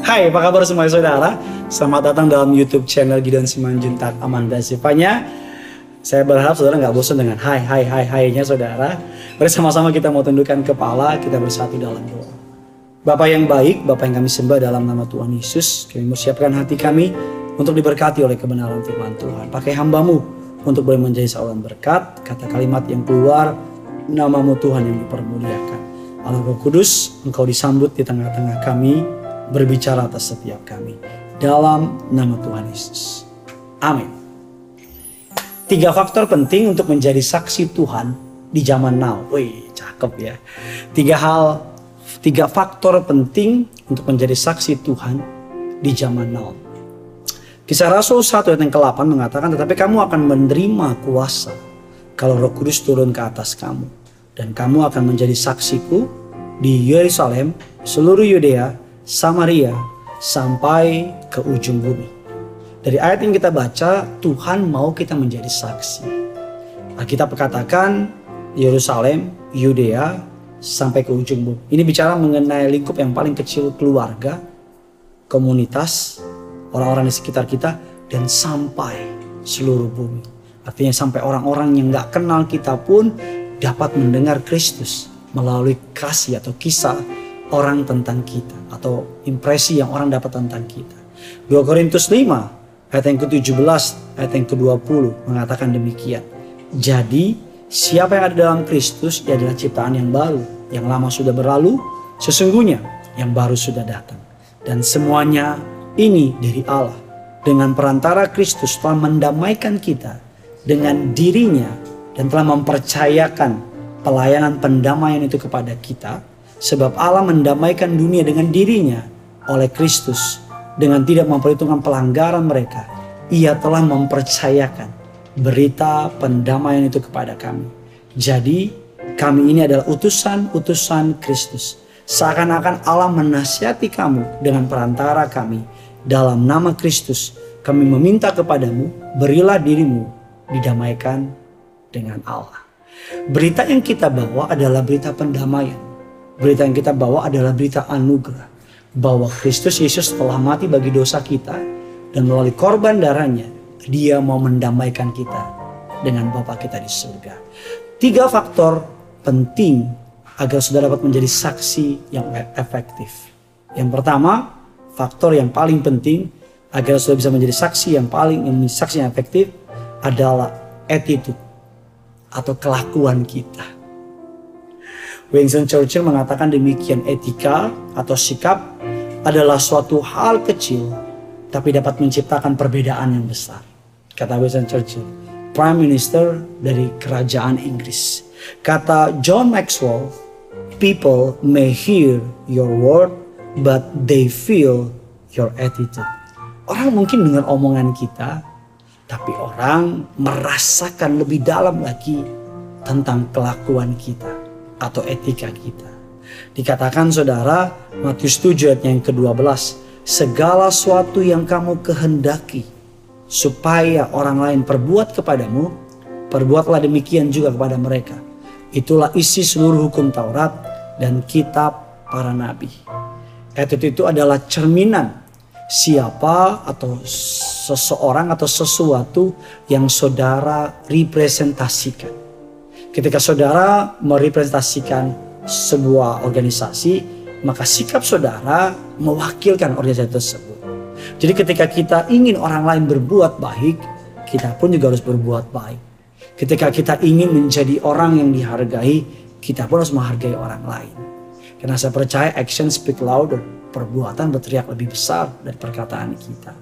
Hai, apa kabar semua saudara? Selamat datang dalam YouTube channel Gideon Simanjuntak Amanda Sifanya. Saya berharap saudara nggak bosan dengan hai, hai, hai, hai-nya saudara. Mari sama-sama kita mau tundukkan kepala, kita bersatu dalam doa. Bapak yang baik, Bapak yang kami sembah dalam nama Tuhan Yesus, kami mau siapkan hati kami untuk diberkati oleh kebenaran firman Tuhan. Pakai hambamu untuk boleh menjadi seorang berkat, kata kalimat yang keluar, namamu Tuhan yang dipermuliakan. Allah Roh Kudus, Engkau disambut di tengah-tengah kami, berbicara atas setiap kami. Dalam nama Tuhan Yesus. Amin. Tiga faktor penting untuk menjadi saksi Tuhan di zaman now. Wih, cakep ya. Tiga hal, tiga faktor penting untuk menjadi saksi Tuhan di zaman now. Kisah Rasul 1 ayat yang ke-8 mengatakan, tetapi kamu akan menerima kuasa kalau roh kudus turun ke atas kamu. Dan kamu akan menjadi saksiku di Yerusalem, seluruh Yudea, Samaria sampai ke ujung bumi. Dari ayat yang kita baca, Tuhan mau kita menjadi saksi. Kita katakan Yerusalem, Yudea, sampai ke ujung bumi. Ini bicara mengenai lingkup yang paling kecil keluarga, komunitas, orang-orang di sekitar kita, dan sampai seluruh bumi. Artinya sampai orang-orang yang gak kenal kita pun dapat mendengar Kristus melalui kasih atau kisah orang tentang kita atau impresi yang orang dapat tentang kita. 2 Korintus 5 ayat yang ke-17 ayat yang ke-20 mengatakan demikian. Jadi siapa yang ada dalam Kristus ia adalah ciptaan yang baru. Yang lama sudah berlalu, sesungguhnya yang baru sudah datang. Dan semuanya ini dari Allah. Dengan perantara Kristus telah mendamaikan kita dengan dirinya dan telah mempercayakan pelayanan pendamaian itu kepada kita Sebab Allah mendamaikan dunia dengan dirinya oleh Kristus dengan tidak memperhitungkan pelanggaran mereka. Ia telah mempercayakan berita pendamaian itu kepada kami. Jadi kami ini adalah utusan-utusan Kristus. Seakan-akan Allah menasihati kamu dengan perantara kami. Dalam nama Kristus kami meminta kepadamu, berilah dirimu didamaikan dengan Allah. Berita yang kita bawa adalah berita pendamaian Berita yang kita bawa adalah berita anugerah. Bahwa Kristus Yesus telah mati bagi dosa kita. Dan melalui korban darahnya, dia mau mendamaikan kita dengan Bapa kita di surga. Tiga faktor penting agar saudara dapat menjadi saksi yang efektif. Yang pertama, faktor yang paling penting agar saudara bisa menjadi saksi yang paling yang saksi yang efektif adalah attitude atau kelakuan kita. Winston Churchill mengatakan demikian etika atau sikap adalah suatu hal kecil tapi dapat menciptakan perbedaan yang besar. Kata Winston Churchill, Prime Minister dari kerajaan Inggris. Kata John Maxwell, people may hear your word but they feel your attitude. Orang mungkin dengar omongan kita, tapi orang merasakan lebih dalam lagi tentang kelakuan kita atau etika kita. Dikatakan saudara, Matius 7 ayat yang ke-12, segala sesuatu yang kamu kehendaki supaya orang lain perbuat kepadamu, perbuatlah demikian juga kepada mereka. Itulah isi seluruh hukum Taurat dan kitab para nabi. Attitude itu adalah cerminan siapa atau seseorang atau sesuatu yang saudara representasikan. Ketika saudara merepresentasikan sebuah organisasi, maka sikap saudara mewakilkan organisasi tersebut. Jadi ketika kita ingin orang lain berbuat baik, kita pun juga harus berbuat baik. Ketika kita ingin menjadi orang yang dihargai, kita pun harus menghargai orang lain. Karena saya percaya action speak louder. Perbuatan berteriak lebih besar dari perkataan kita.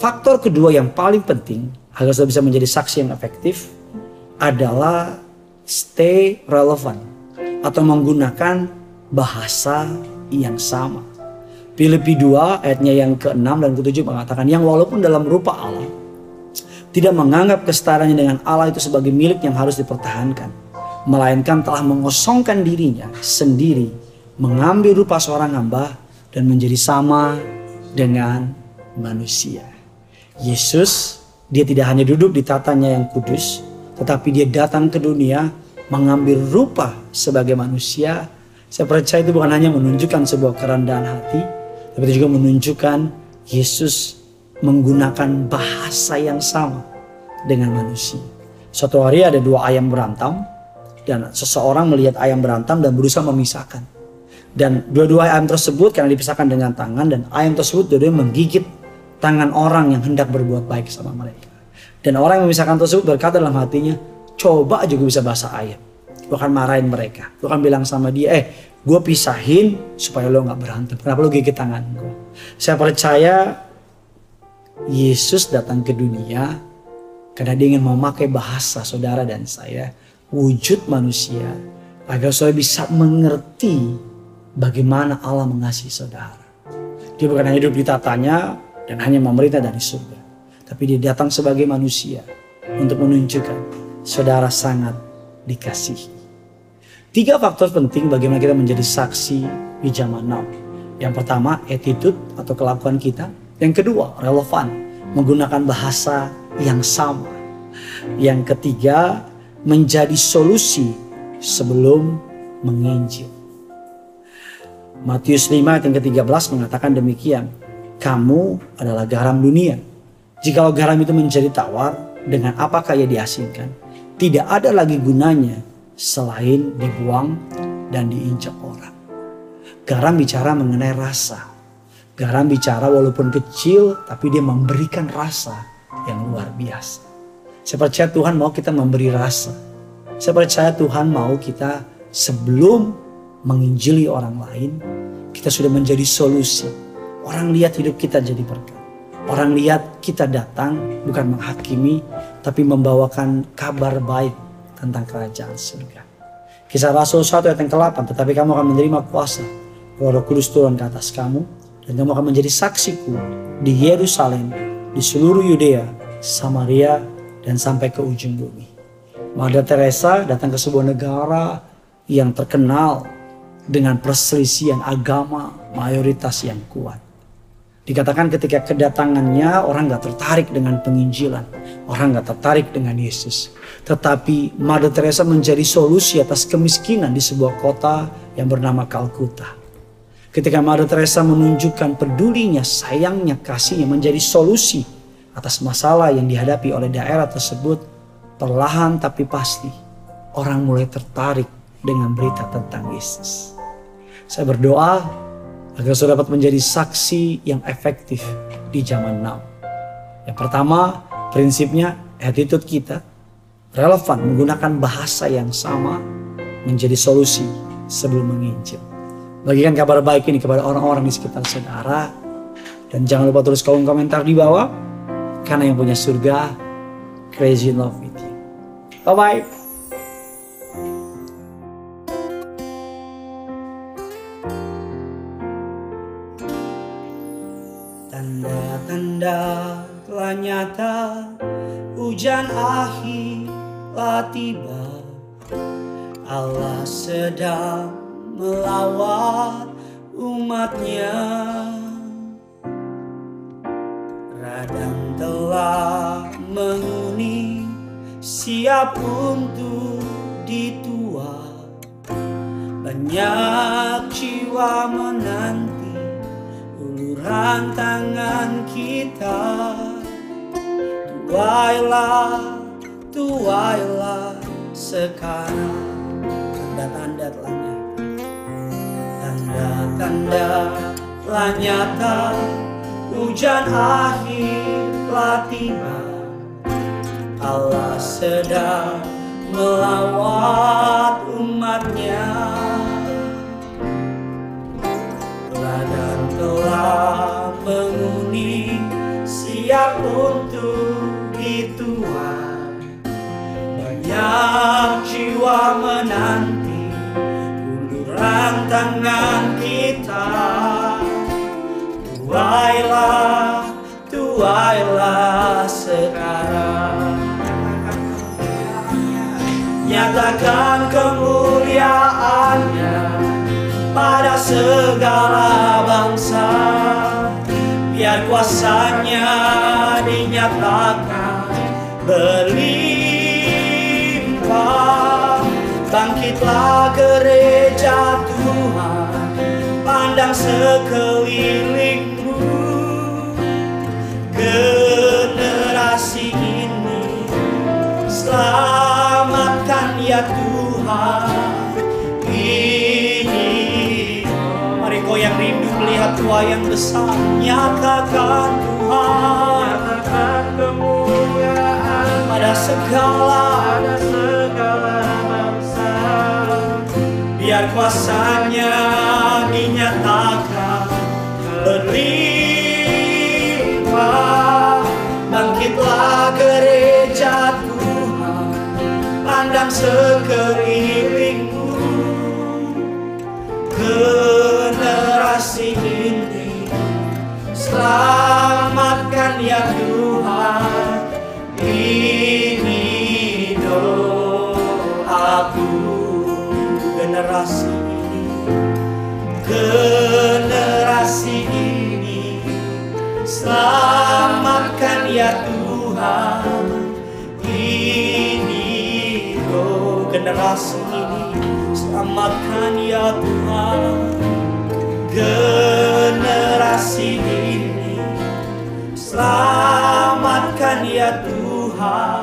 Faktor kedua yang paling penting agar kita bisa menjadi saksi yang efektif adalah stay relevant atau menggunakan bahasa yang sama. Filipi 2 ayatnya yang ke-6 dan ke-7 mengatakan yang walaupun dalam rupa Allah tidak menganggap kesetaraan dengan Allah itu sebagai milik yang harus dipertahankan, melainkan telah mengosongkan dirinya sendiri, mengambil rupa seorang hamba dan menjadi sama dengan manusia. Yesus, dia tidak hanya duduk di tatanya yang kudus, tetapi dia datang ke dunia mengambil rupa sebagai manusia Saya percaya itu bukan hanya menunjukkan sebuah kerendahan hati, tapi juga menunjukkan Yesus menggunakan bahasa yang sama dengan manusia. Suatu hari ada dua ayam berantam dan seseorang melihat ayam berantam dan berusaha memisahkan. Dan dua-dua ayam tersebut karena dipisahkan dengan tangan dan ayam tersebut dua-duanya menggigit tangan orang yang hendak berbuat baik sama mereka. Dan orang yang memisahkan tersebut berkata dalam hatinya, coba gue bisa bahasa ayam. Gue akan marahin mereka. Gue akan bilang sama dia, eh gue pisahin supaya lo gak berantem. Kenapa lo gigit tangan gue? Saya percaya Yesus datang ke dunia karena dia ingin memakai bahasa saudara dan saya, wujud manusia, agar saudara bisa mengerti bagaimana Allah mengasihi saudara. Dia bukan hanya hidup di tatanya dan hanya memerintah dari surga. Tapi dia datang sebagai manusia untuk menunjukkan saudara sangat dikasihi. Tiga faktor penting bagaimana kita menjadi saksi di zaman now. Yang pertama, attitude atau kelakuan kita. Yang kedua, relevan, menggunakan bahasa yang sama. Yang ketiga, menjadi solusi sebelum menginjil. Matius 5 ayat yang ke-13 mengatakan demikian. Kamu adalah garam dunia. Jikalau garam itu menjadi tawar, dengan apakah ia diasingkan? Tidak ada lagi gunanya selain dibuang dan diinjak orang. Garam bicara mengenai rasa. Garam bicara walaupun kecil tapi dia memberikan rasa yang luar biasa. Saya percaya Tuhan mau kita memberi rasa. Saya percaya Tuhan mau kita sebelum menginjili orang lain, kita sudah menjadi solusi. Orang lihat hidup kita jadi berkat. Orang lihat kita datang bukan menghakimi, tapi membawakan kabar baik tentang kerajaan surga. Kisah Rasul 1 ayat yang ke-8, tetapi kamu akan menerima kuasa. Roh Kudus turun ke atas kamu, dan kamu akan menjadi saksiku di Yerusalem, di seluruh Yudea, Samaria, dan sampai ke ujung bumi. Mother Teresa datang ke sebuah negara yang terkenal dengan perselisihan agama mayoritas yang kuat. Dikatakan ketika kedatangannya orang gak tertarik dengan penginjilan. Orang gak tertarik dengan Yesus. Tetapi Mother Teresa menjadi solusi atas kemiskinan di sebuah kota yang bernama Kalkuta. Ketika Mother Teresa menunjukkan pedulinya, sayangnya, kasihnya menjadi solusi atas masalah yang dihadapi oleh daerah tersebut, perlahan tapi pasti orang mulai tertarik dengan berita tentang Yesus. Saya berdoa agar saudara dapat menjadi saksi yang efektif di zaman now. Yang pertama, prinsipnya attitude kita relevan menggunakan bahasa yang sama menjadi solusi sebelum menginjil. Bagikan kabar baik ini kepada orang-orang di sekitar saudara. Dan jangan lupa tulis kolom komentar di bawah. Karena yang punya surga, crazy love with you. Bye-bye. Tanda-tanda telah nyata Hujan akhir telah tiba. Allah sedang melawat umatnya. Radang telah menguning Siap untuk dituai Banyak jiwa menanti rantangan kita Tuailah, tuailah sekarang. Tanda-tanda telah nyata. Tanda-tanda telah nyata. Hujan akhir telah tiba. Allah sedang melawat menanti uluran tangan kita. Tuailah tuailah sekarang. Nyatakan kemuliaannya pada segala bangsa. Biar kuasanya dinyatakan bangkitlah gereja Tuhan Pandang sekelilingmu. Generasi ini Selamatkan ya Tuhan. Ini Mari kau yang rindu melihat Tuhan yang besar Nyatakan Tuhan. Nyatakan kemuliaan Pada segala pada segala kuasanya dinyatakan berlimpah Bangkitlah gereja Tuhan Pandang sekelilingmu Tuhan Ini do generasi ini Selamatkan ya Tuhan Generasi ini Selamatkan ya Tuhan